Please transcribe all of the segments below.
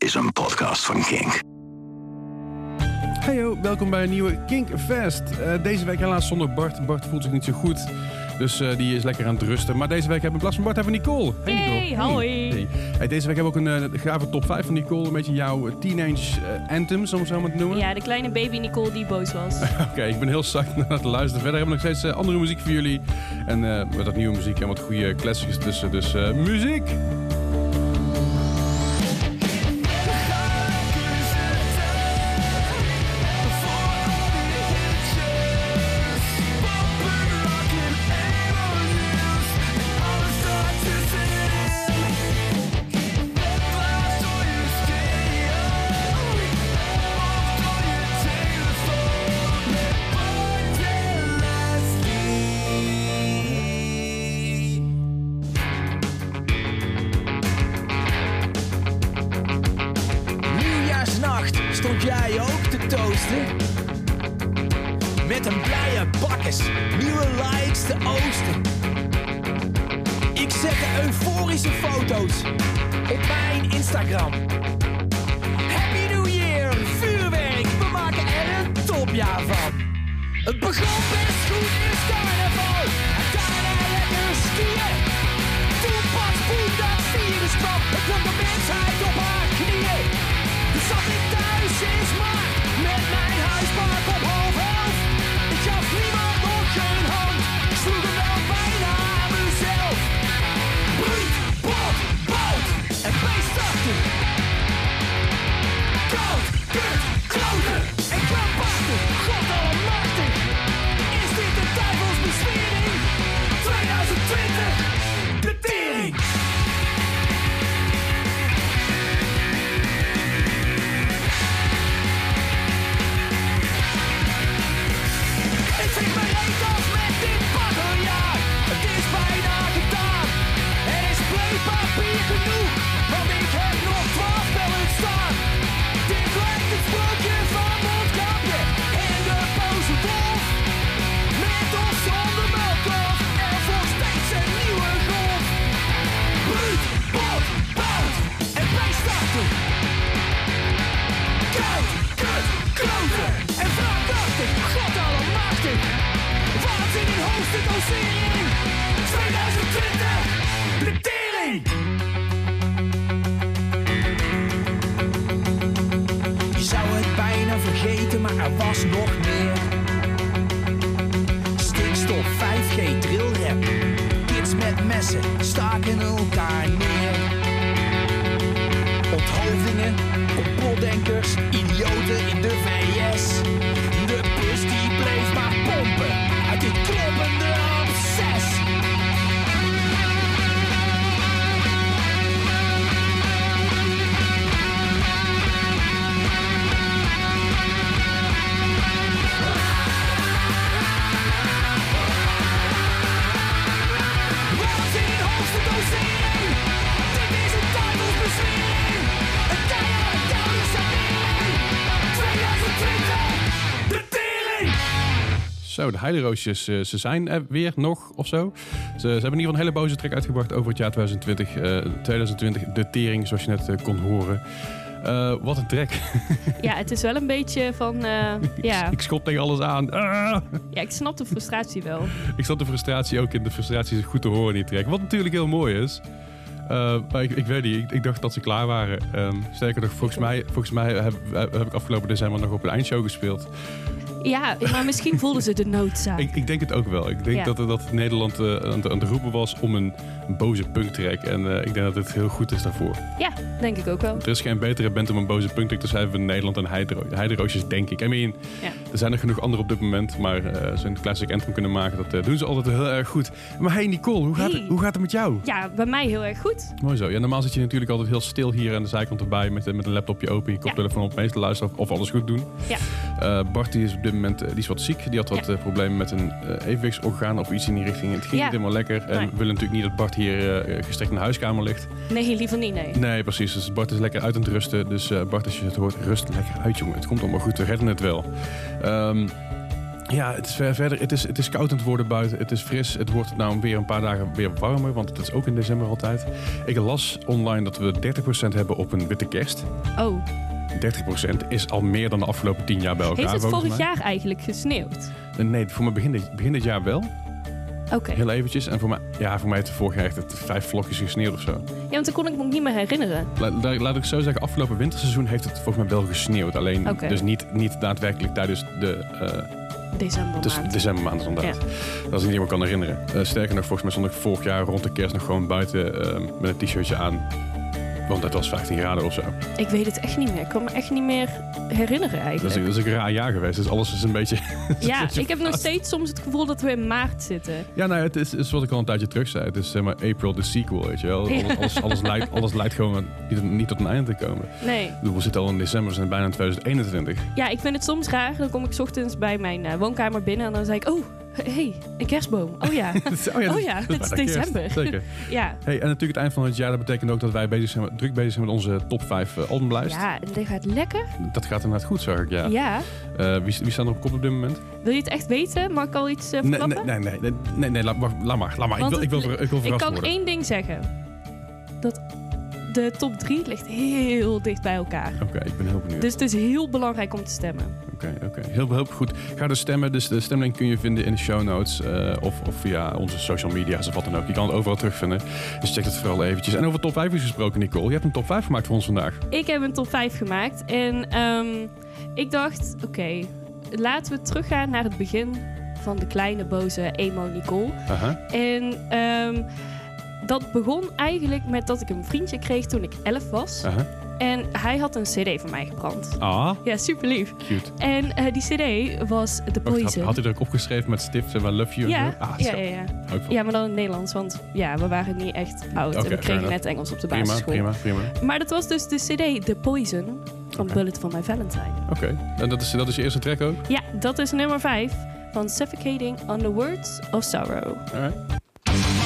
is een podcast van Kink. Heyo, welkom bij een nieuwe Kink Fest. Eh, deze week helaas zonder Bart. Bart voelt zich niet zo goed. Dus eh, die is lekker aan het rusten. Maar deze week hebben we in plaats van Bart hebben we Nicole. Hey Hey, Nicole. hoi. Hey. Hey, deze week hebben we ook een eh, gave top 5 van Nicole. Een beetje jouw teenage eh, anthems, om het zo maar te noemen. Ja, de kleine baby Nicole die boos was. Oké, ik ben heel zacht naar het luisteren. Verder hebben we nog steeds andere muziek voor jullie. En eh, met dat nieuwe muziek en wat goede classics tussen. Dus eh, muziek! Zo, de heideroosjes, eh, ze zijn er weer nog of zo. Ze, ze hebben in ieder geval een hele boze track uitgebracht over het jaar 2020. eh, 2020, de tering, zoals je net eh, kon horen. Eh, wat een track. Ja, het is wel een beetje van... eh, ja. ik schop tegen alles aan. Ah! ja, ik snap de frustratie wel. Ik zat de frustratie ook in. De frustratie is goed te horen in die track. Wat natuurlijk heel mooi is. Eh, maar ik, ik weet niet, ik, ik dacht dat ze klaar waren. Ehm, sterker nog, volgens mij, volgens mij heb, heb ik afgelopen december nog op een eindshow gespeeld. Ja, maar misschien voelden ze de noodzaak. Ik, ik denk het ook wel. Ik denk Ja. dat, dat Nederland eh, aan, het, aan roepen was om een, een boze punktrack. En eh, ik denk dat het heel goed is daarvoor. Ja, denk ik ook wel. Er is geen betere band om een boze punktrack te schrijven in Nederland dan Heidero Heideroosjes, denk ik. I mean, Ja. er zijn er genoeg anderen op dit moment. Maar eh ze een classic anthem kunnen maken, dat eh, doen ze altijd heel erg goed. Maar hey Nicole, hoe gaat, Hey. hoe gaat het met jou? Ja, bij mij heel erg goed. Mooi zo. Ja, normaal zit je natuurlijk altijd heel stil hier aan de zijkant erbij met, eh, met een laptopje open, je koptelefoon op, meestal luisteren of, of alles goed doen. Ja. Eh, Bart die is op dit moment eh, die is wat ziek. Die had wat Ja. eh, problemen met een eh evenwichtsorgaan of iets in die richting. Het ging Ja. niet helemaal lekker. En Nee. we willen natuurlijk niet dat Bart hier gestrekt in de huiskamer ligt. Nee, liever niet, nee. Nee, precies. Dus Bart is lekker uit aan het rusten. Dus Bart, als je het hoort, rust lekker uit, jongen. Het komt allemaal goed. We redden het wel. Ehm, Ja, het is ver- verder. Het is, het is koud aan het worden buiten. Het is fris. Het wordt nou weer een paar dagen weer warmer, want het is ook in december altijd. Ik las online dat we 30% hebben op een witte kerst. Oh, 30% is al meer dan de afgelopen 10 jaar bij elkaar. heeft het vorig jaar eigenlijk gesneeuwd? Nee, voor mij begin dit, begin dit jaar wel. Oké. Heel eventjes. En voor mij, ja, voor mij heeft het vorig jaar echt het vijf vlokjes gesneeuwd of zo. Ja, want dan kon ik me niet meer herinneren. La- la- laat ik zo zeggen, afgelopen winterseizoen heeft het volgens mij wel gesneeuwd. Alleen dus niet, niet daadwerkelijk tijdens de eh, December dus maand. decembermaand inderdaad. Dat is niet meer kan herinneren. Eh, sterker nog, volgens mij stond ik vorig jaar rond de kerst nog gewoon buiten eh, met een t-shirtje aan. Want het was 15 graden of zo. Ik weet het echt niet meer. Ik kan me echt niet meer herinneren Dat is, eigenlijk. dat is een raar jaar geweest. Dus alles is een beetje... ja, ik heb nog steeds soms het gevoel dat we in maart zitten. Ja, nou, het is, is wat ik al een tijdje terug zei. Het is zeg maar April the sequel, weet je wel. Ja. Alles, alles, alles, lijkt, alles lijkt gewoon niet, niet tot een einde te komen. Nee. We zitten al in december, we zijn bijna in 2021. Ja, ik vind het soms raar. Dan kom ik 's ochtends bij mijn eh, woonkamer binnen en dan zeg ik... Oh, hey, een kerstboom. Oh ja. oh Oh ja, dat het is bijna kerst. december. Zeker. ja. Hey, en natuurlijk het eind van het jaar, dat betekent ook dat wij bezig zijn, met- druk bezig zijn met onze top 5 uh, albumlijst. Ja, dit gaat lekker. Dat gaat inderdaad goed, zag ik, ja. Ja. Eh, wie, wie staan er op kop op dit moment? Wil je het echt weten? Mag ik al iets eh Nee, nee, nee, nee, nee, nee, nee, laat, maar. Laat maar. Ik wil, ik, wil, ik wil Ik kan worden. één ding zeggen. Dat de top 3 ligt heel dicht bij elkaar. Oké, ik ben heel benieuwd. Dus het is heel belangrijk om te stemmen. Oké, oké. Heel, heel goed. Ga dus stemmen. Dus de stemlink kun je vinden in de show notes. eh, of, of via onze social media's of wat dan ook. Je kan het overal terugvinden. Dus check het vooral eventjes. En over top 5 is gesproken, Nicole. Je hebt een top 5 gemaakt voor ons vandaag. Ik heb een top 5 gemaakt. En ehm, ik dacht, oké, laten we teruggaan naar het begin van de kleine boze emo Nicole. Aha. En ehm, dat begon eigenlijk met dat ik een vriendje kreeg toen ik 11 was. En hij had een cd van mij gebrand. Ah, Ja, super lief. cute. En eh, die cd was The Wacht, had, Poison. had hij er ook opgeschreven met stift en I love you? ja? Ah, ja, ja, ja. Van. ja, maar dan in het Nederlands. Want ja, we waren niet echt oud. En we kregen net Engels op de Prima, basisschool. prima, prima. Maar dat was dus de cd The Poison van. Bullet for My Valentine. Oké. En dat is, dat is je eerste track ook? Ja, dat is nummer 5 van Suffocating on the Words of Sorrow. Alright.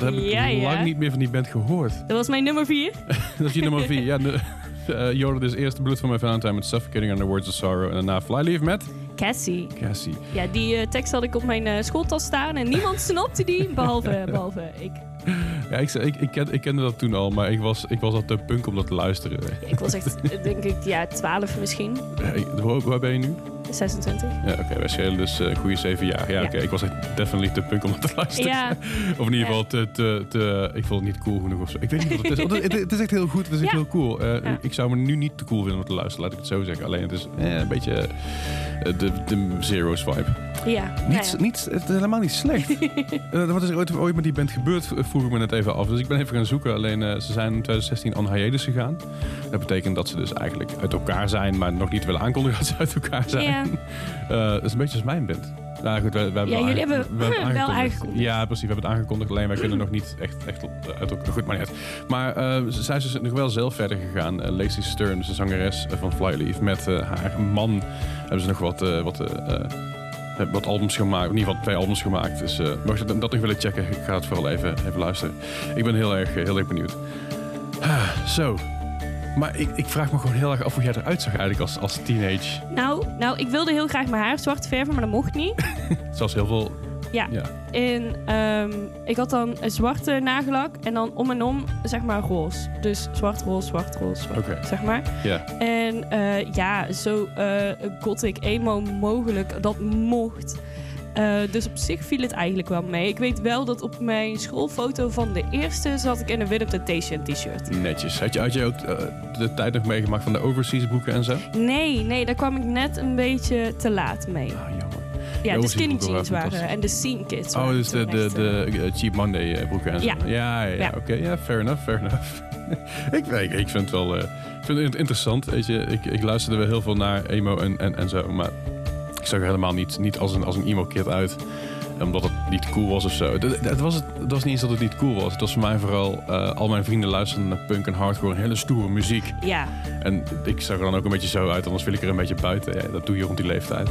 Wat heb ik Ja, ja. lang niet meer van die band gehoord. Dat was mijn nummer vier. Dat is je nummer 4. Ja, hoorde dus eerst Blood van My Valentine met Suffocating Under Words of Sorrow. En daarna Flyleaf met Cassie. Cassie. Ja, die eh, tekst had ik op mijn eh, schooltas staan en niemand snapte die, behalve, behalve ik. Ja, ik, ik, ik, ken, ik kende dat toen al, maar ik was, ik was al te punk om dat te luisteren. Ik was echt, denk ik, ja, 12 misschien, waar ben je nu? 26. Ja, oké, wij schelen dus een goede zeven jaar. Ja, Ja. oké, ik was echt definitely te punk om dat te luisteren. Ja, Of in ieder geval te, te, te... Ik vond het niet cool genoeg of zo. Ik weet niet wat het is. Het, het is echt heel goed. Het is echt heel cool. Eh. Ik zou me nu niet te cool vinden om te luisteren. Laat ik het zo zeggen. Alleen het is eh, een beetje eh, de, de Zero's vibe. Ja. Niet, ja. niet, het is helemaal niet slecht. Eh, wat is er ooit, ooit met die band gebeurd, vroeg ik me net even af. Dus ik ben even gaan zoeken. Alleen eh, ze zijn in 2016 on hiatus gegaan. Dat betekent dat ze dus eigenlijk uit elkaar zijn, maar nog niet willen aankondigen dat ze uit elkaar zijn. Ja. Eh, dat is een beetje als mijn band. Nou goed, we, we hebben Ja, jullie hebben we hebben wel aangekondigd. Ja, precies. We hebben het aangekondigd. Alleen wij kunnen nog niet echt, echt uit elkaar. Goed, maar niet uit. Maar eh, ze zijn dus nog wel zelf verder gegaan. Eh, Lacey Stern, dus de zangeres eh, van Flyleaf. Met eh, haar man hebben ze nog wat... eh, wat eh, eh, wat albums gemaakt, in ieder geval twee albums gemaakt. Dus eh mocht je dat dat nog willen checken, ik ga het vooral even, even luisteren. Ik ben heel erg, eh, heel erg benieuwd. Ah, Zo. Maar ik, ik vraag me gewoon heel erg af hoe jij eruit zag eigenlijk als, als teenage. Nou, nou, ik wilde heel graag mijn haar zwart verven, maar dat mocht niet. Zoals heel veel... Ja. Ja. En ehm, ik had dan een zwarte nagellak en dan om en om, zeg maar, roze. Dus zwart, roze, zwart, roze, zwart, zeg maar. Ja. En eh, ja, zo eh gothic emo mogelijk, dat mocht. Eh, dus op zich viel het eigenlijk wel mee. Ik weet wel dat op mijn schoolfoto van de eerste zat ik in een Willem Temptation t-shirt. Netjes. Had je, had je ook de tijd nog meegemaakt van de overseas broeken en zo? Nee, nee, daar kwam ik net een beetje te laat mee. Ah. Ja, de skinny jeans waren en de scene kids Oh, dus de, de, de eh, Cheap Monday eh, broeken en zo. Ja. ja, ja, oké. Ja, fair enough, fair enough. ik, ik, ik vind het wel eh, ik vind het interessant. Weet je, ik, ik luisterde wel heel veel naar emo en, en, en zo, maar ik zag er helemaal niet, niet als een, als een emo-kid uit. Omdat het niet cool was of zo. Het, was, het, het was niet eens dat het niet cool was. Het was voor mij vooral... al mijn vrienden luisterden naar punk en hardcore. Hele stoere muziek. Ja, En ik zag er dan ook een beetje zo uit, anders wil ik er een beetje buiten. Ja, dat doe je rond die leeftijd.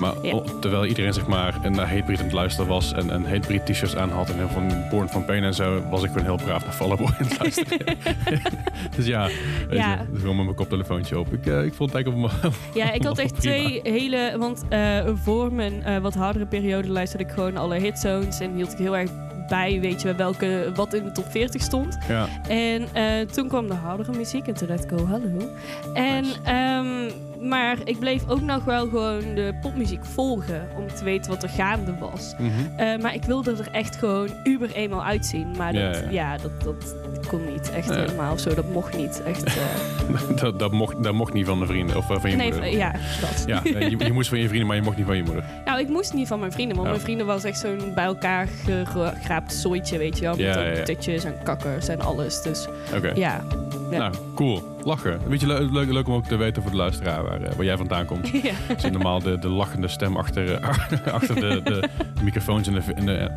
Maar Ja. o- terwijl iedereen zeg maar naar Hatebreed aan het luisteren was en een Hatebreed t-shirts aan had en heel van Born van Pain en zo, was ik gewoon heel braaf naar Fall Out Boy aan het luisteren. dus ja, weet Ja. je, dus gewoon met mijn koptelefoontje op. Ik, eh, ik vond het eigenlijk op mijn- ja ik had echt Prima. twee hele... Want eh, voor mijn eh, wat hardere periode luisterde ik gewoon alle hitzones en hield ik heel erg bij, weet je wel, welke, wat in de top 40 stond. Ja, En eh, toen kwam de hardere muziek en toen dacht ik, oh hallo. En, Nice. ehm, maar ik bleef ook nog wel gewoon de popmuziek volgen om te weten wat er gaande was. mhm. Eh, maar ik wilde er echt gewoon uber eenmaal uitzien. Maar dat, Ja, ja, ja. dat, dat kon niet echt Ja. helemaal of zo. Dat mocht niet echt. eh. dat, dat, mocht, dat mocht niet van de vrienden of eh, van je nee, moeder. ja, dat. Ja, je, je moest van je vrienden, maar je mocht niet van je moeder. Nou, ik moest niet van mijn vrienden, want mijn vrienden was echt zo'n bij elkaar gegraapt zooitje, weet je wel. Met Ja, en kakkers en alles. Dus. Ja. Nou, cool. Lachen. Weet je, le- leuk, leuk om ook te weten voor de luisteraar waar, eh, waar jij vandaan komt. ja. Is normaal de, de lachende stem achter, eh, achter de, de microfoons en de, en de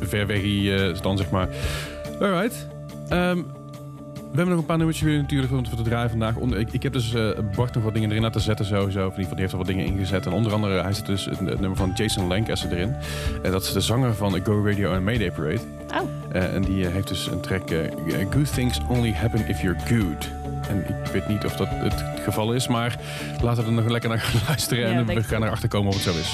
verweggie dan, zeg maar. Alright. Ehm, we hebben nog een paar nummertjes weer natuurlijk om te draaien vandaag. Onder, ik, ik heb dus eh, Bart nog wat dingen erin laten zetten sowieso. Of in ieder geval, die heeft er wat dingen ingezet. En onder andere, hij zet dus het, het nummer van Jason Lancaster erin. En dat is de zanger van Go Radio en Mayday Parade. Oh, en die heeft dus een track Good Things Only Happen If You're Good. En ik weet niet of dat het geval is, maar laten we er nog lekker naar gaan luisteren. Ja, en we gaan erachter komen of het zo is.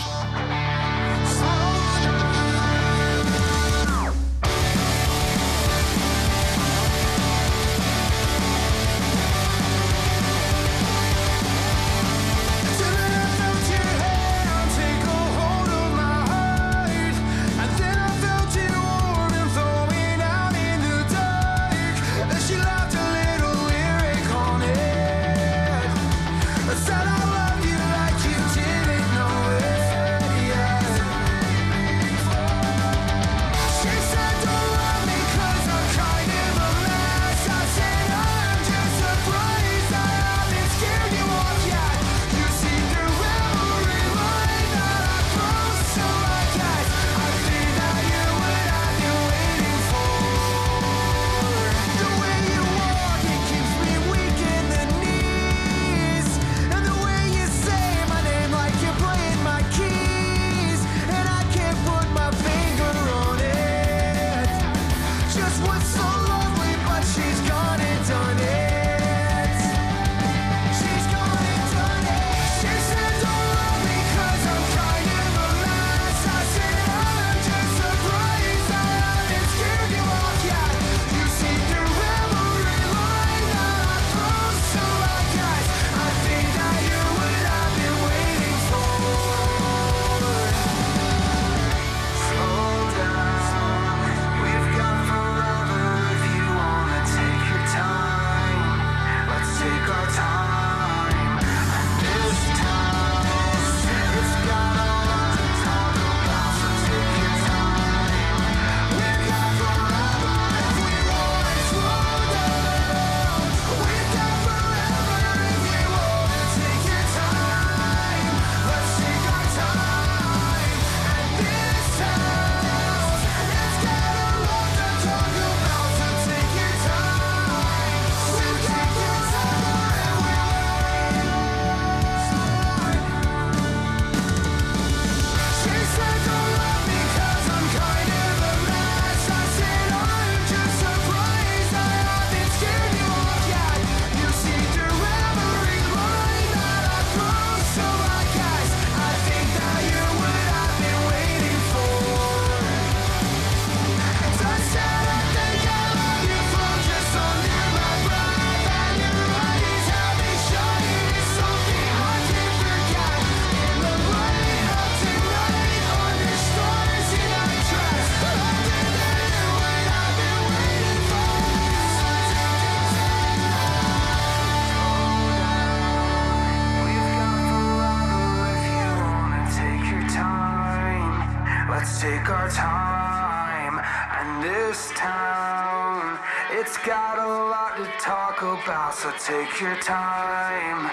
Take your time.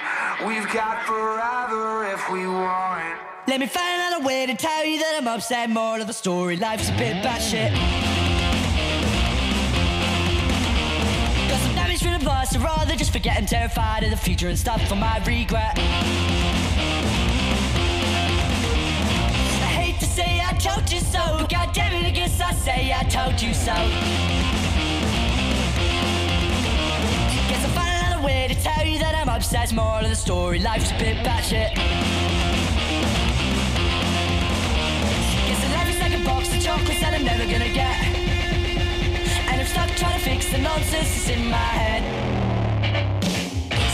We've got forever if we want. Let me find another way to tell you that I'm upset. More of the story, life's a bit batshit. Got some damage from the past, I'd rather just forget. I'm terrified of the future and stuff for my regret. I hate to say I told you so, but God damn it, I guess I say I told you so. Way to tell you that I'm obsessed. More of the story, life's a bit batshit. Guess life is like a box of chocolates that I'm never gonna get. And I'm stuck trying to fix the nonsense that's in my head.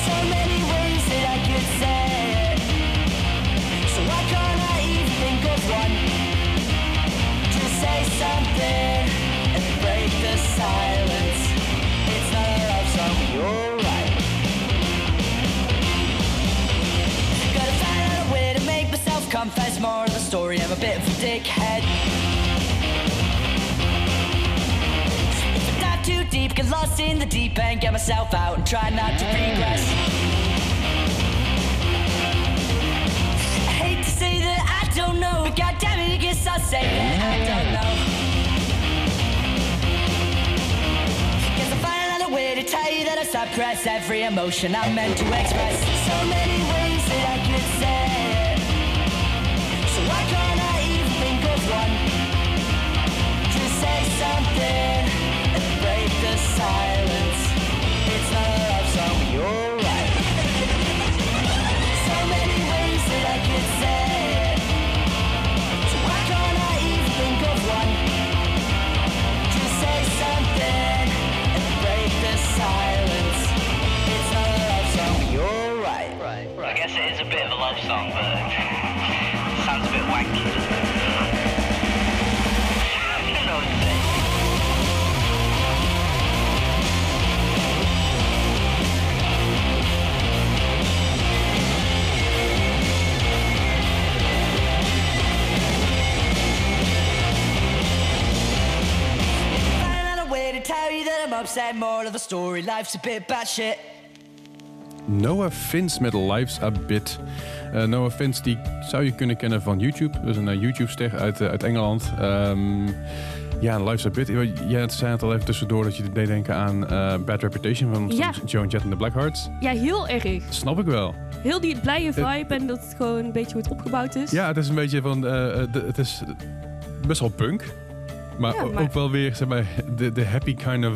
So many ways that I could say it. So why can't I even think of one? Just say something and break the silence. Confess more of the story. I'm a bit of a dickhead. If I dive too deep, get lost in the deep end, get myself out and try not to regress. I hate to say that I don't know, God damn it, I guess I'll say that I don't know. Guess I'll find another way to tell you that I suppress every emotion I'm meant to express. So many life's a bit batshit. Noah Fins met Life's a Bit. Eh, Noah Fins, die zou je kunnen kennen van YouTube. Dat is een eh, YouTube-ster uit, eh, uit Engeland. Ehm, ja, Life's a Bit. Jij zei het al even tussendoor dat je deed denken aan eh, Bad Reputation van Ja. Joan Jett en de Blackhearts. Ja, heel erg. Snap ik wel. Heel die blije vibe en dat het gewoon een beetje hoe het opgebouwd is. Ja, het is een beetje van... de- het is best wel punk. Maar, Ja, maar- ook wel weer, zeg maar, de, de happy kind of...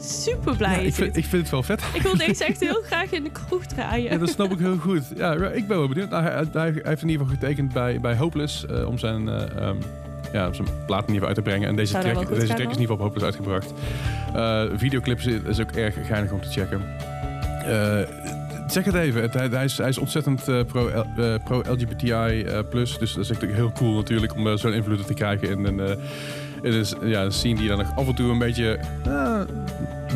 Super blij Ja, ik, vind, het. ik vind het wel vet. Ik wil deze echt heel graag in de kroeg draaien. Ja, dat snap ik heel goed. Ja, ik ben wel benieuwd. Nou, hij, heeft in ieder geval getekend bij, bij Hopeless eh, om zijn, eh, ehm, ja, om zijn plaat in ieder geval uit te brengen. En deze Zou track, deze track is in ieder geval op Hopeless uitgebracht. Eh videoclips is, ook erg geinig om te checken. Zeg het even. Het- hij, hij is, hij is ontzettend pro, pro-LGBTI plus. Dus dat is echt heel cool natuurlijk om zo'n invloed te krijgen in een, eh, in een, s- ja, een scene die dan nog af en toe een beetje eh,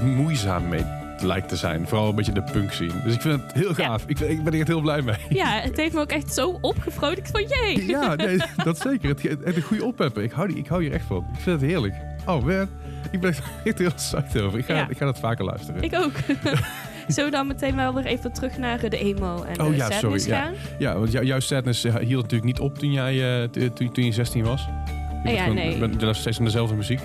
moeizaam mee lijkt te zijn. Vooral een beetje de punk scene. Dus ik vind het heel gaaf. Ik, ik ben er echt heel blij mee. Ja, het heeft me ook echt zo opgevrolijkt van jee. Ja, nee, dat zeker. Het, het, het een goede opheppen. Ik hou, die, ik hou hier echt van. Ik vind het heerlijk. Oh man, ik ben echt heel psyched over. Ik ga, Ja. ik ga dat vaker luisteren. Ik ook. Zullen we dan meteen wel weer even terug naar de emo en Oh de ja, sadness sorry, ja. gaan? Ja, want jou- jouw sadness eh, hield natuurlijk niet op toen, jij, eh, toen, toen je 16 was. Je ja, nee. Je luistert steeds naar dezelfde muziek.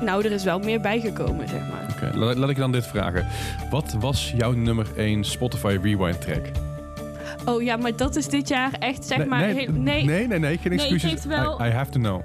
Nou, er is wel meer bijgekomen, zeg maar. Oké, laat, laat ik dan dit vragen. Wat was jouw nummer 1 Spotify Rewind track? Oh ja, maar dat is dit jaar echt, zeg nee, maar... nee, heel- nee, nee, nee, nee, geen excuses. wel- I, I have to know.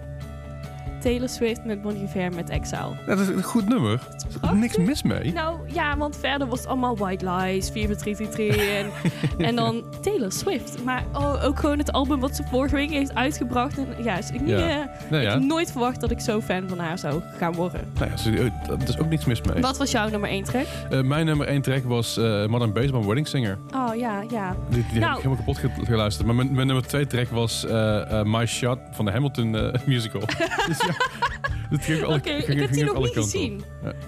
Taylor Swift met Bon Iver met Exile. Dat is een goed nummer. Is niks mis mee. Nou ja, want verder was het allemaal White Lies, 4333 en, en dan Taylor Swift. Maar oh, ook gewoon het album wat ze vorige week heeft uitgebracht. En ja, ik niet, Ja. eh, Nou ik ja, had nooit verwacht dat ik zo fan van haar zou gaan worden. nou ja, ze- er is ook niks mis mee. Wat was jouw nummer 1 track? Eh, mijn nummer 1 track was eh Modern Bass van Wedding Singer. Oh ja, ja. Die, die heb Nou. ik helemaal kapot ge- geluisterd. Maar mijn, mijn nummer 2 track was eh, eh, My Shot van de Hamilton eh, musical. dus ja, Het ging alle, Oké, ik heb die nog niet gezien.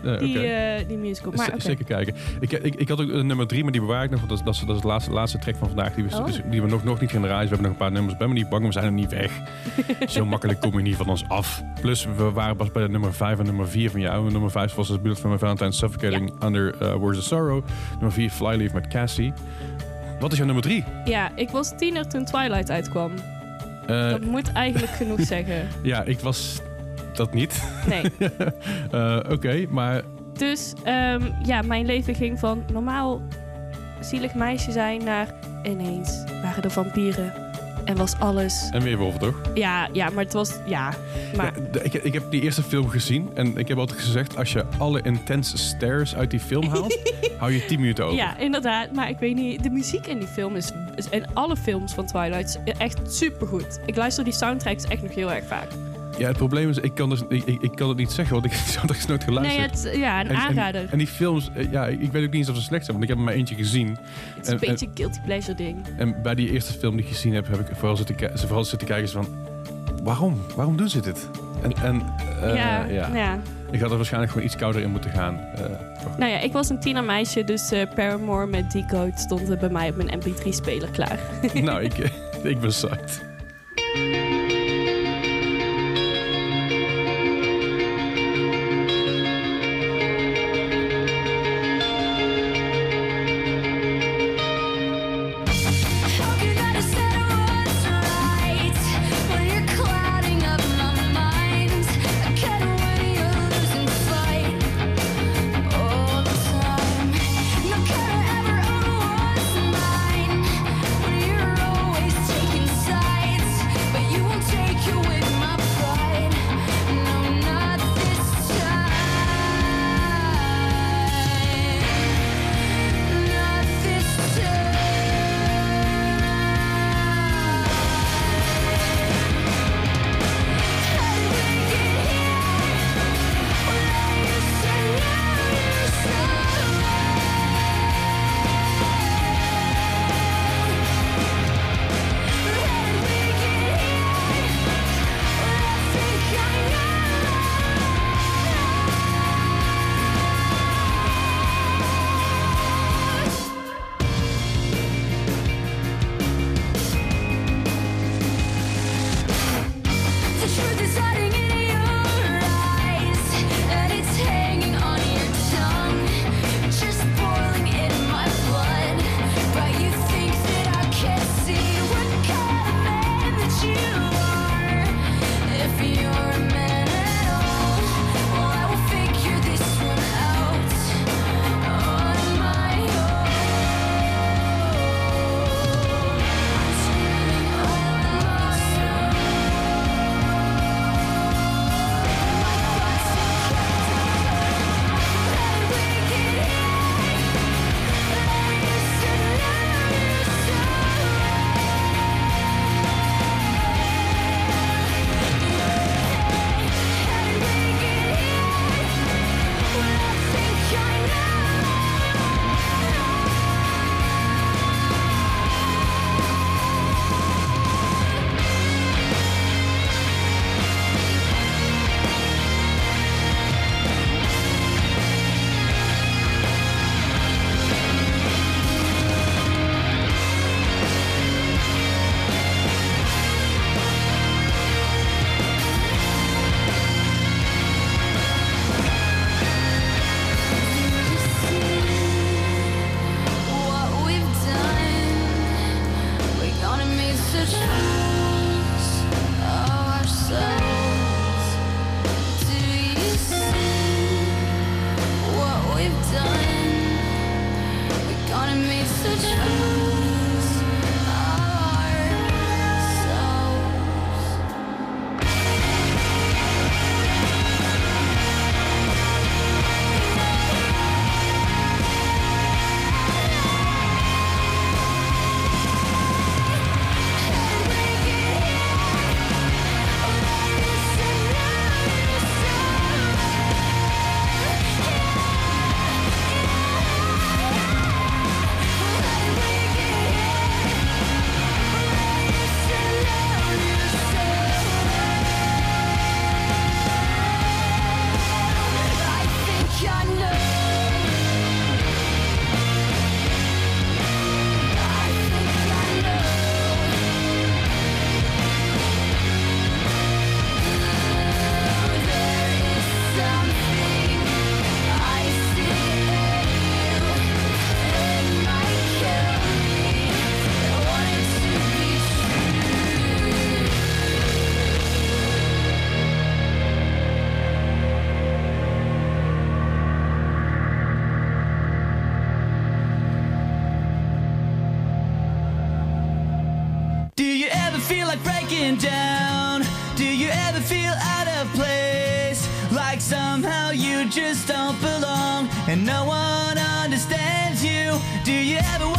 Ja, Die, eh, die musical. Maar oké. Zeker kijken. Ik, ik, ik had ook een nummer drie, maar die bewaar ik nog. Want dat, is- dat, dat is de laatste, laatste track van vandaag. Die we, Oh. die we nog, nog niet gaan draaien. We hebben nog een paar nummers. Ben me niet bang, we zijn er niet weg. Zo makkelijk kom je niet van ons af. Plus, we waren pas bij de nummer 5 en nummer 4 van jou. Nummer 5 was het Bullet from a Valentine Suffocating Under uh, Words of Sorrow. Nummer 4 Flyleaf met Cassie. Wat is jouw nummer 3? Ja, ik was tiener toen Twilight uitkwam. dat moet eigenlijk genoeg zeggen. ja, ik was dat niet. Nee. Eh, Oké, maar Dus ehm, ja, mijn leven ging van normaal zielig meisje zijn naar ineens waren er vampieren. En was alles. en weerwolven toch? Ja, ja, maar het was. Ja, maar. Ja, ik, ik heb die eerste film gezien en ik heb altijd gezegd: als je alle intense stares uit die film haalt, hou je 10 minuten over. Ja, inderdaad. Maar ik weet niet, de muziek in die film is, in alle films van Twilight is echt supergoed. Ik luister die soundtracks echt nog heel erg vaak. Ja, het probleem is, ik kan, dus, ik, ik, ik kan het niet zeggen, want ik had er nooit geluisterd. Nee, het, ja, een En- aanrader. En, die films, eh, ja, ik weet ook niet eens of ze slecht zijn, want ik heb er maar eentje gezien. het is een en- en- beetje een guilty pleasure ding. En bij die eerste film die ik gezien heb, heb ik vooral zitten, vooral zitten kijken van... Waarom? Waarom doen ze dit? En, en eh, ja, ja. ja. ik had er waarschijnlijk gewoon iets kouder in moeten gaan. Eh, Nou ja, ik was een tienermeisje, dus eh, Paramore met Decode stond bij mij op mijn mp3-speler klaar. nou, ik, ik ben psyched. Like somehow you just don't belong and no one understands you? Do you ever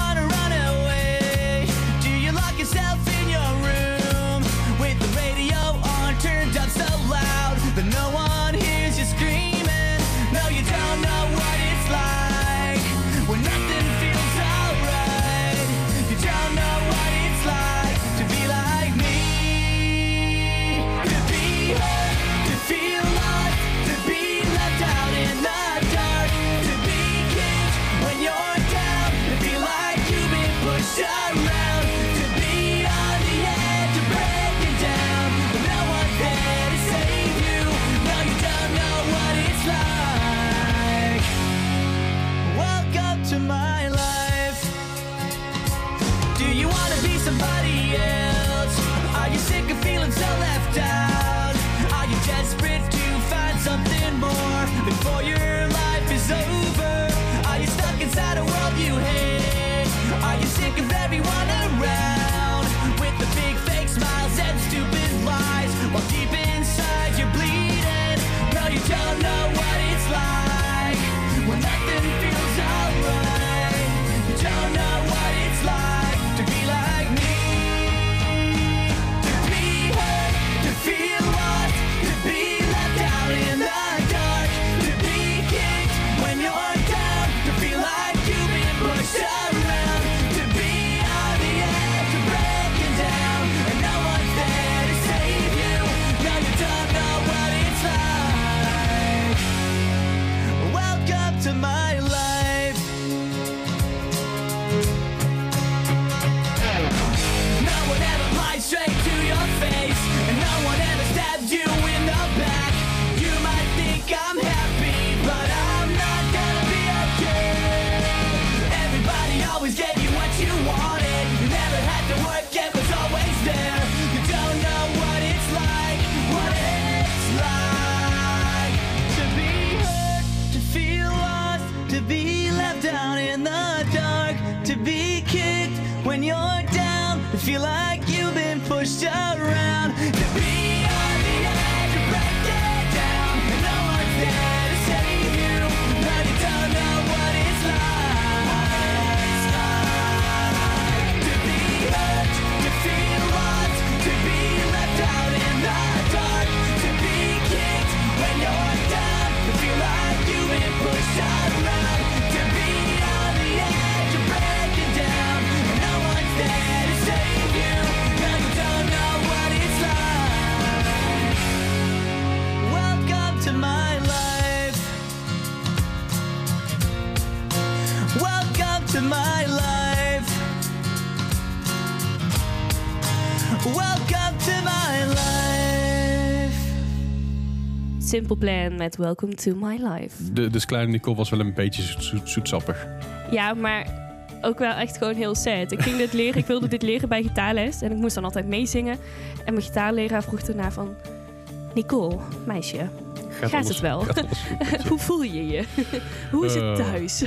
Simple Plan met Welcome to My Life. De, dus kleine Nicole was wel een beetje zoet, zoet- zoetsappig. Ja, maar ook wel echt gewoon heel sad. Ik ging dit leren, ik wilde dit leren bij gitaarles en ik moest dan altijd meezingen. En mijn gitaarleraar vroeg daarna van... Nicole, meisje, Gaat het wel? Gaat hoe voel je je? Hoe is het Eh. thuis?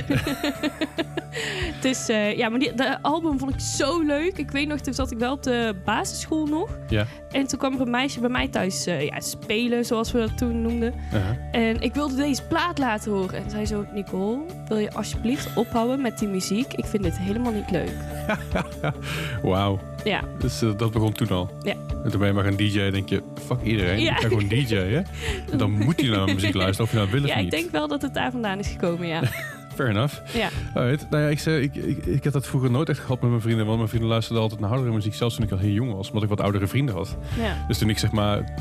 dus eh, ja, maar die, de album vond ik zo leuk. Ik weet nog, toen zat ik wel op de basisschool nog. Ja. En toen kwam er een meisje bij mij thuis eh, ja, spelen, zoals we dat toen noemden. Uh-huh. En ik wilde deze plaat laten horen. En zei zo, Nicole, wil je alsjeblieft ophouden met die muziek? Ik vind dit helemaal niet leuk. Wauw. Ja, Dus eh, dat begon toen al. Ja. En toen ben je maar gaan DJ denk je, fuck iedereen. Ja. Ik ga gewoon DJ, hè? En dan moet je naar muziek luisteren of je nou wil of ja niet. ik denk wel dat het daar vandaan is gekomen, ja. Fair enough. ja. Alright. Nou ja, ik, zei, ik, ik, ik heb dat vroeger nooit echt gehad met mijn vrienden. Want mijn vrienden luisterden altijd naar oudere muziek. Zelfs toen ik al heel jong was. Omdat ik wat oudere vrienden had. ja. Dus toen ik zeg maar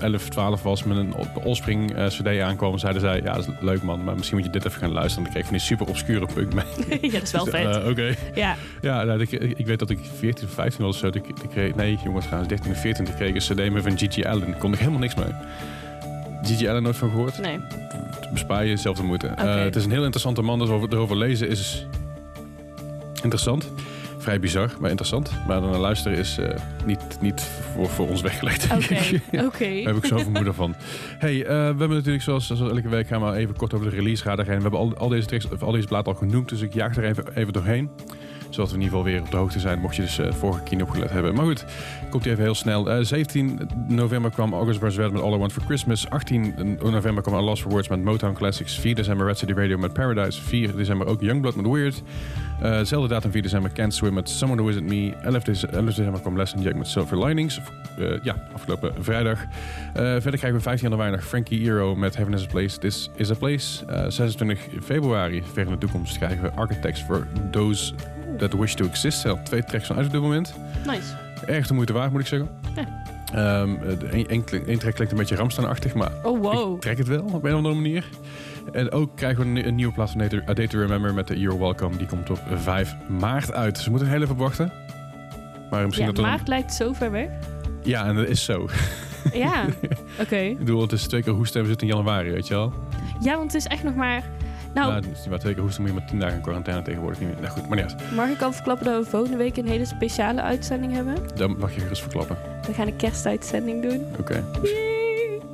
11, 12 was met een Offspring eh, cd aankwam. Zeiden zij, ja dat is leuk man. Maar misschien moet je dit even gaan luisteren. Dan kreeg ik van die super obscure punk mee. ja, dat is wel Dus, vet. eh, Oké. ja, Ja, nou, ik, ik weet dat ik 14 of 15 was zo. Ik, ik kreeg, nee, jongens, trouwens, 13 of 14. Ik kreeg een CD met van Gigi Allen. Daar kon ik helemaal niks mee. Gigi Allen nooit van gehoord. nee. Bespaar je zelf de moeite. Eh, het is een heel interessante man. Dus over, erover lezen is interessant. Vrij bizar, maar interessant. Maar dan luisteren is eh, niet, niet voor, voor ons weggelegd. Oké. Ja. oké. Daar heb ik zoveel moeder van. Hey, eh, we hebben natuurlijk zoals, zoals elke week gaan we even kort over de release radar heen. We hebben al, al deze tracks, of al deze platen al genoemd, dus ik jaag er even, even doorheen. Zodat we in ieder geval weer op de hoogte zijn, mocht je dus eh, het vorige keer opgelet hebben. Maar goed, komt hij even heel snel. Eh, 17 november kwam August Red met All I Want For Christmas. 18 november kwam A Lost For Words met Motown Classics. 4 december Red City Radio met Paradise. 4 december ook Youngblood met Weird. Eh, Zelfde datum 4 december Can't Swim met Someone Who Isn't Me. 11, dece- 11 december kwam Lesson Jack met Silver Linings. Eh, ja, afgelopen vrijdag. Eh, verder krijgen we 15 januari nog Frankie Hero met Heaven is a Place. This is a Place. Eh, 26 februari, ver in de toekomst, krijgen we Architects for Those That Wish to Exist. Al twee tracks van uit op dit moment. Nice. Erg de moeite waard, moet ik zeggen. Ja. Ehm, de een, een, track klinkt een beetje Ramstein-achtig, maar Oh, wow. ik trek het wel op een of andere manier. En ook krijgen we een, nieuwe plaat van A Day- to Remember met de You're Welcome. Die komt op 5 maart uit. Dus we moeten heel even wachten. Maar misschien Ja, dat maart lijkt zo ver weg. Ja, en dat is zo. Ja, oké. ik bedoel, het is twee keer hoesten en we zitten in januari, weet je wel. Ja, want het is echt nog maar... Nou, Nou, het is niet waar twee keer hoesten moet je maar 10 dagen in quarantaine tegenwoordig niet meer. Nou goed, maar niet uit. mag ik al verklappen dat we volgende week een hele speciale uitzending hebben? Dan mag je gerust verklappen. We gaan een kerstuitzending doen. Oké.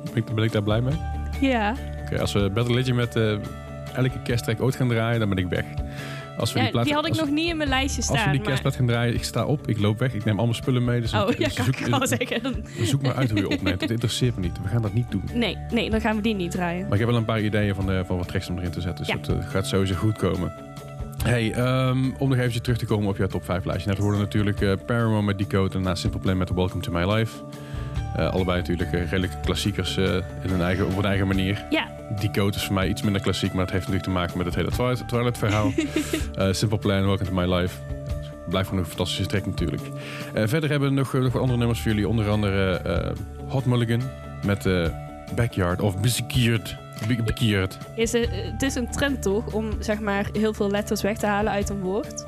Ben, ik, ben ik daar blij mee? Ja. Oké, als we Battle Legend met eh, elke kersttrack ooit gaan draaien, dan ben ik weg. Als we ja die, plaat, die had ik als, nog niet in mijn lijstje Als we staan. die kerstplaat gaan draaien, ik sta op, ik loop weg, ik neem allemaal spullen mee. Dus Oh, ik- ja, dus kan zoek, ik wel zeggen. Zoek maar uit hoe je opneemt. Het interesseert me niet. We gaan dat niet doen. Nee, nee, dan gaan we die niet draaien. Maar ik heb wel een paar ideeën van, de, van wat tracks om erin te zetten. Dus Ja. dat eh, gaat sowieso goed komen. Hey, ehm, om nog eventjes terug te komen op jouw top 5 lijstje. Net hoorden natuurlijk eh Paramore met Decode en na Simple Plan met Welcome to My Life. Eh, allebei natuurlijk eh, redelijke klassiekers eh, in hun eigen, op hun eigen manier. Ja, Decode is voor mij iets minder klassiek, maar dat heeft natuurlijk te maken met het hele Twilight, Twilight verhaal. Simple Plan, Welcome to My Life. Blijft gewoon een fantastische track natuurlijk. Verder hebben we nog, nog wat andere nummers voor jullie. Onder andere Hot Mulligan met Backyard of Bekierd. Be- Bekierd. is het, het is een trend toch om zeg maar heel veel letters weg te halen uit een woord.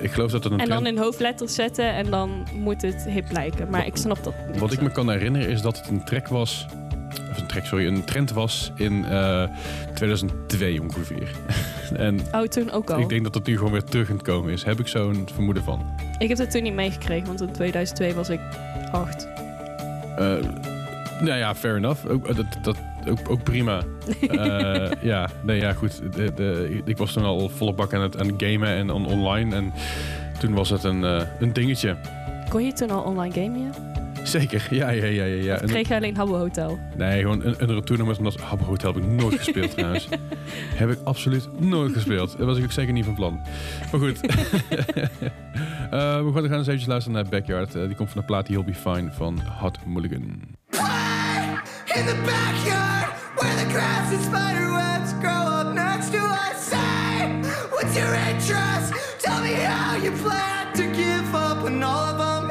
Ik geloof dat het een En dan trend- in hoofdletters zetten en dan moet het hip lijken. Maar ik snap dat niet. Wat ik me kan herinneren is dat het een track was. Of een track, sorry, een trend was in eh, 2002 ongeveer. en Oh, toen ook al. ik denk dat het nu gewoon weer terug aan het komen is. Heb ik zo'n vermoeden van. Ik heb dat toen niet meegekregen, want in 2002 was ik acht. Eh, nou ja, fair enough. Eh, dat, dat, ook, ook prima. Eh, ja, nee, ja, goed. De, de, ik was toen al volle bak aan het, aan het gamen en on- online. En toen was het een, eh, een dingetje. Kon je toen al online gamen? Ja? Zeker, ja, ja, ja, ja. ja. Of kreeg je alleen Habbo Hotel? Nee, gewoon een, een tournament. Maar dat Habbo Hotel heb ik nooit gespeeld trouwens. heb ik absoluut nooit gespeeld. Daar was ik ook zeker niet van plan. Maar goed. Eh, we gaan eens eventjes luisteren naar Backyard. Die komt van de plaat You'll Be Fine van Hot Mulligan. In the backyard, where the grass and spider webs grow up next to us. Say, what's your interest? Tell me how you plan to give up on all of them.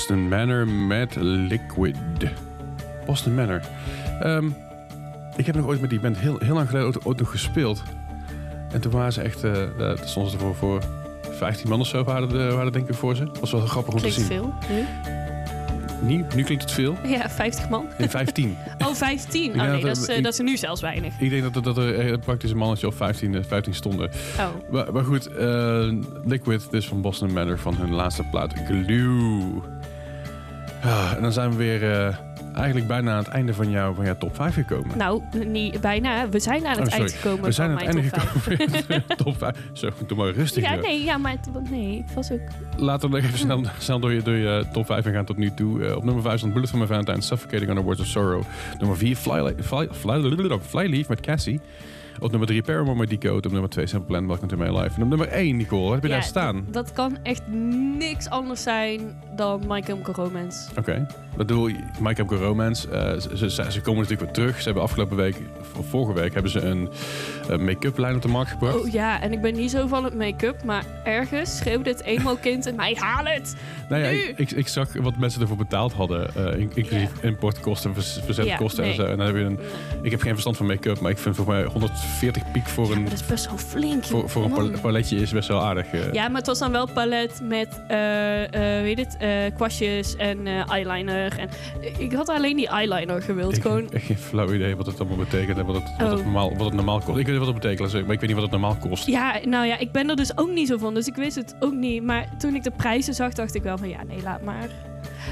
Boston Manor met Liquid. Boston Manor. Ehm, ik heb nog ooit met die band heel, heel lang geleden ooit, ooit nog gespeeld. En toen waren ze echt... eh eh, toen stonden ze voor, voor 15 man of zo waren, de, waren denk ik voor ze. was wel grappig om te zien. veel. Nu? Nu, nu klinkt het veel. Ja, 50 man. Nee, 15. Oh, 15. Oh nee, dat- dat is, eh, ik- dat is nu zelfs weinig. ik denk dat, er- dat er praktisch een mannetje of 15, eh, 15 stonden. Oh. Maar, maar goed, eh, Liquid, dus van Boston Manor, van hun laatste plaat Glue. Ah, en dan zijn we weer eh, eigenlijk bijna aan het einde van, jou, van jouw top 5 gekomen. Nou, niet bijna. We zijn aan het Oh, eind gekomen we zijn van aan het einde top 5. gekomen. top 5. Zo, doe maar rustig. Ja, nee, ja, maar het- nee, ik was ook... Laten we nog even snel, snel door, je, door je top 5 gaan tot nu toe. Eh, op nummer 5 stond Bullet for My Valentine, Suffocating Under Words of Sorrow. Nummer 4, Fly, Fly, Fly, Flyleaf met Cassie. Op nummer 3, Paramore Decode. Op nummer 2, Simple Plan, Welcome to My Life. En op nummer 1, Nicole, wat heb je Ja, daar staan? Dat, dat kan echt niks anders zijn dan My Chemical Romance. Oké. Wat bedoel je? My Chemical Romance. eh, ze, ze, ze komen natuurlijk weer terug. Ze hebben afgelopen week, vorige week, hebben ze een make-up lijn op de markt gebracht. Oh ja, en ik ben niet zo van het make-up, maar ergens schreeuwde het emo-kind in mij, haal het! nou ja, nu. ik, ik, ik zag wat mensen ervoor betaald hadden. eh, in- inclusief importkosten, verzetkosten en zo. nee. En dan heb je een, ik heb geen verstand van make-up, maar ik vind volgens mij 140 piek voor Ja, een, maar dat is best wel flink. voor, voor man. paletje is best wel aardig. eh. Ja, maar het was dan wel palet met, eh eh weet het, eh, kwastjes en eh, eyeliner. En, ik had alleen die eyeliner gewild. Ik Gewoon, heb geen flauw idee wat het allemaal betekent en wat het, wat het, Oh. normaal, wat het normaal kost. Ik weet niet wat het betekent, maar ik weet niet wat het normaal kost. ja, nou ja, ik ben er dus ook niet zo van. Dus ik wist het ook niet. Maar toen ik de prijzen zag, dacht ik wel van ja, nee, laat maar.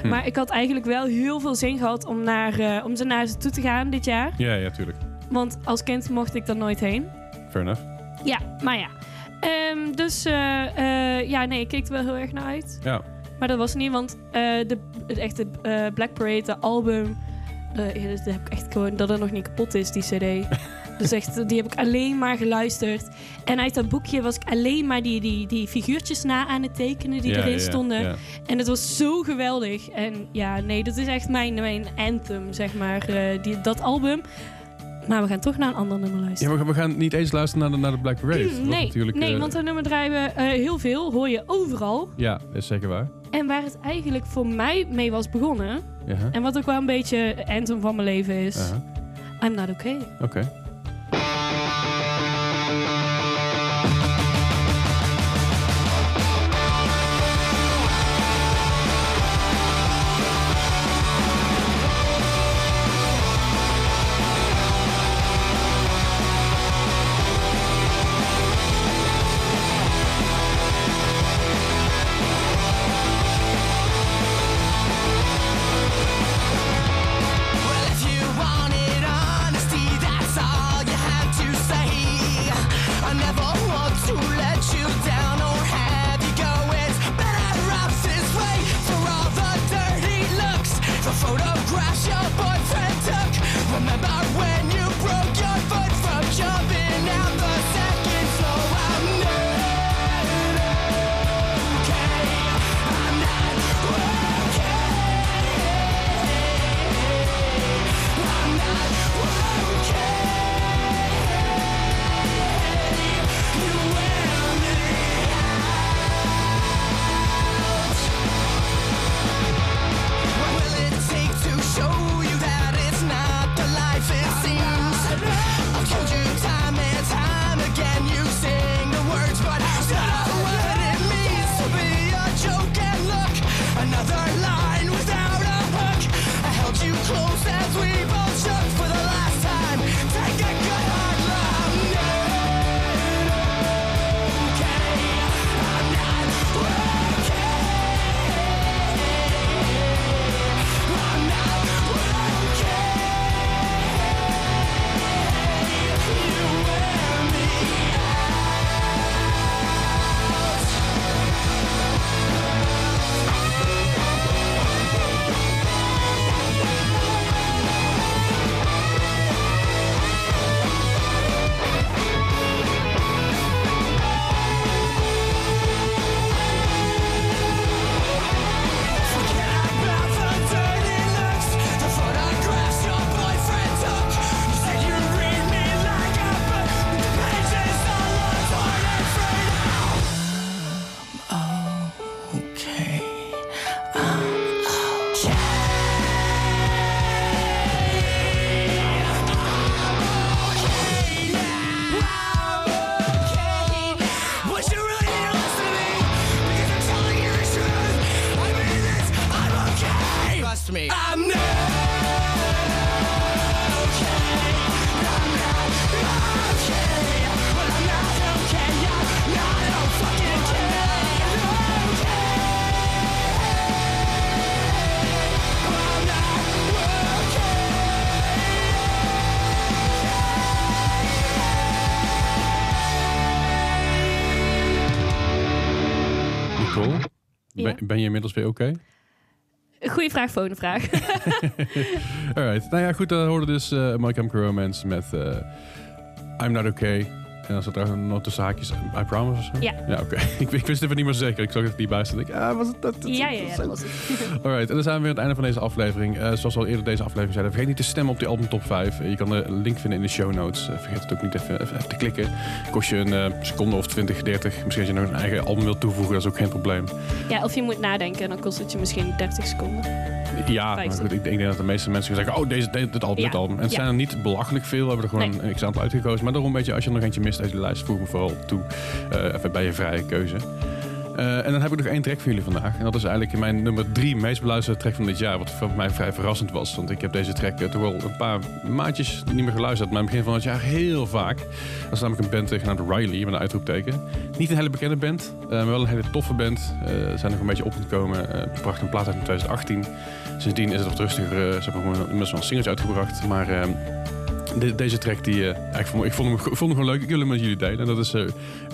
Hm. Maar ik had eigenlijk wel heel veel zin gehad om, naar, eh, om ze naar ze toe te gaan dit jaar. Ja, ja, tuurlijk. Want als kind mocht ik er nooit heen. Fair enough. Ja, maar ja. Ehm, dus eh, eh, ja, nee, ik keek er wel heel erg naar uit. Ja. Maar dat was niet, want eh, de, het echte Black Parade, de album, ja, dat heb ik echt gewoon dat het nog niet kapot is, die CD. dus echt, die heb ik alleen maar geluisterd. En uit dat boekje was ik alleen maar die, die, die figuurtjes na aan het tekenen die Ja, erin ja, stonden. En het was zo geweldig. En ja, nee, dat is echt mijn, mijn anthem, zeg maar, die, dat album. Maar we gaan toch naar een ander nummer Ja, luisteren. maar we gaan niet eens luisteren naar de, naar de Black Parade. Was nee, natuurlijk, nee eh, want dat nummer draaien we eh, heel veel, hoor je overal. Ja, dat is zeker waar. En waar het eigenlijk voor mij mee was begonnen, Ja, en wat ook wel een beetje anthem van mijn leven is. I'm Not Okay. Oké. Well, ben, je inmiddels weer oké? Goeie vraag, volgende vraag. Alright. Nou ja, goed, dan hoorde dus eh My Chemical Romance met eh, I'm Not Okay. En dan zat er nog tussen haakjes I promise of zo? Ja. Ja, oké. ik, ik wist even niet meer zeker. Ik zag het niet bij. Ik ah, was het dat? dat- Ja, ja, ja, dat- was het. Alright, en dan zijn we weer aan het einde van deze aflevering. Eh, zoals we al eerder deze aflevering zeiden, vergeet niet te stemmen op die album top 5. Eh, je kan de link vinden in de show notes. Eh, vergeet het ook niet even, even, even te klikken. Kost je een seconde of 20, 30. Misschien als je nog een eigen album wilt toevoegen, dat is ook geen probleem. Ja, of je moet nadenken en dan kost het je misschien 30 seconden. Ja, maar 50. goed, ik, denk dat de meeste mensen zeggen, oh, deze, dit, album, dit album. En het zijn er niet belachelijk veel. We hebben er gewoon een x-aantal uitgekozen. Maar daarom, weet je, als je nog eentje mist uit de lijst, voeg me vooral toe. eh, even bij je vrije keuze. Eh, en dan heb ik nog één track voor jullie vandaag. En dat is eigenlijk mijn nummer drie meest beluisterde track van dit jaar. Wat voor mij vrij verrassend was. Want ik heb deze track eh, toch wel een paar maandjes niet meer geluisterd. Maar in het begin van het jaar heel vaak. Dat is namelijk een band genaamd Riley, met een uitroepteken. Niet een hele bekende band, maar wel een hele toffe band. Zijn nog een beetje op het komen. Een plaat uit in 2018. Sindsdien is het wat rustiger. ze hebben gewoon inmiddels wel singles uitgebracht. Maar eh, de- deze track, die, eh, ik, vond, ik, vond hem, ik vond hem gewoon leuk. Ik wil hem met jullie delen. En dat is eh,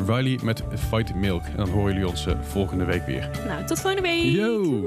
Riley met Fight Milk. En dan horen jullie ons eh, volgende week weer. Nou, tot volgende week. Yo!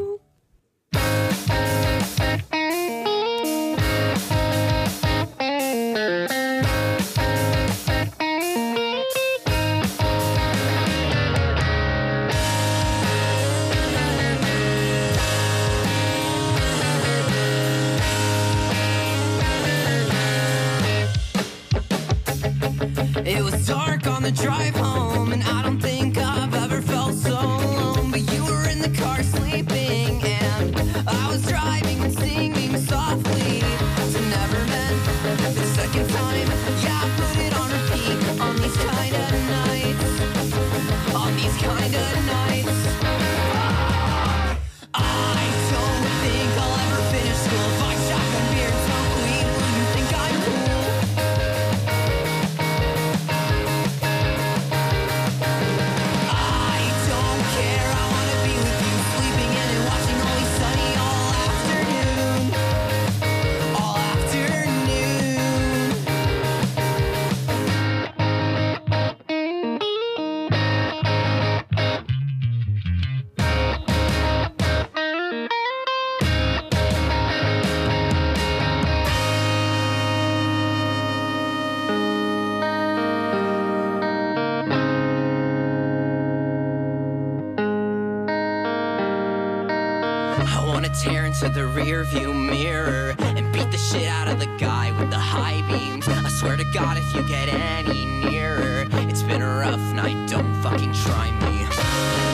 Into the rear view mirror and beat the shit out of the guy with the high beams. I swear to God, if you get any nearer, it's been a rough night. Don't fucking try me.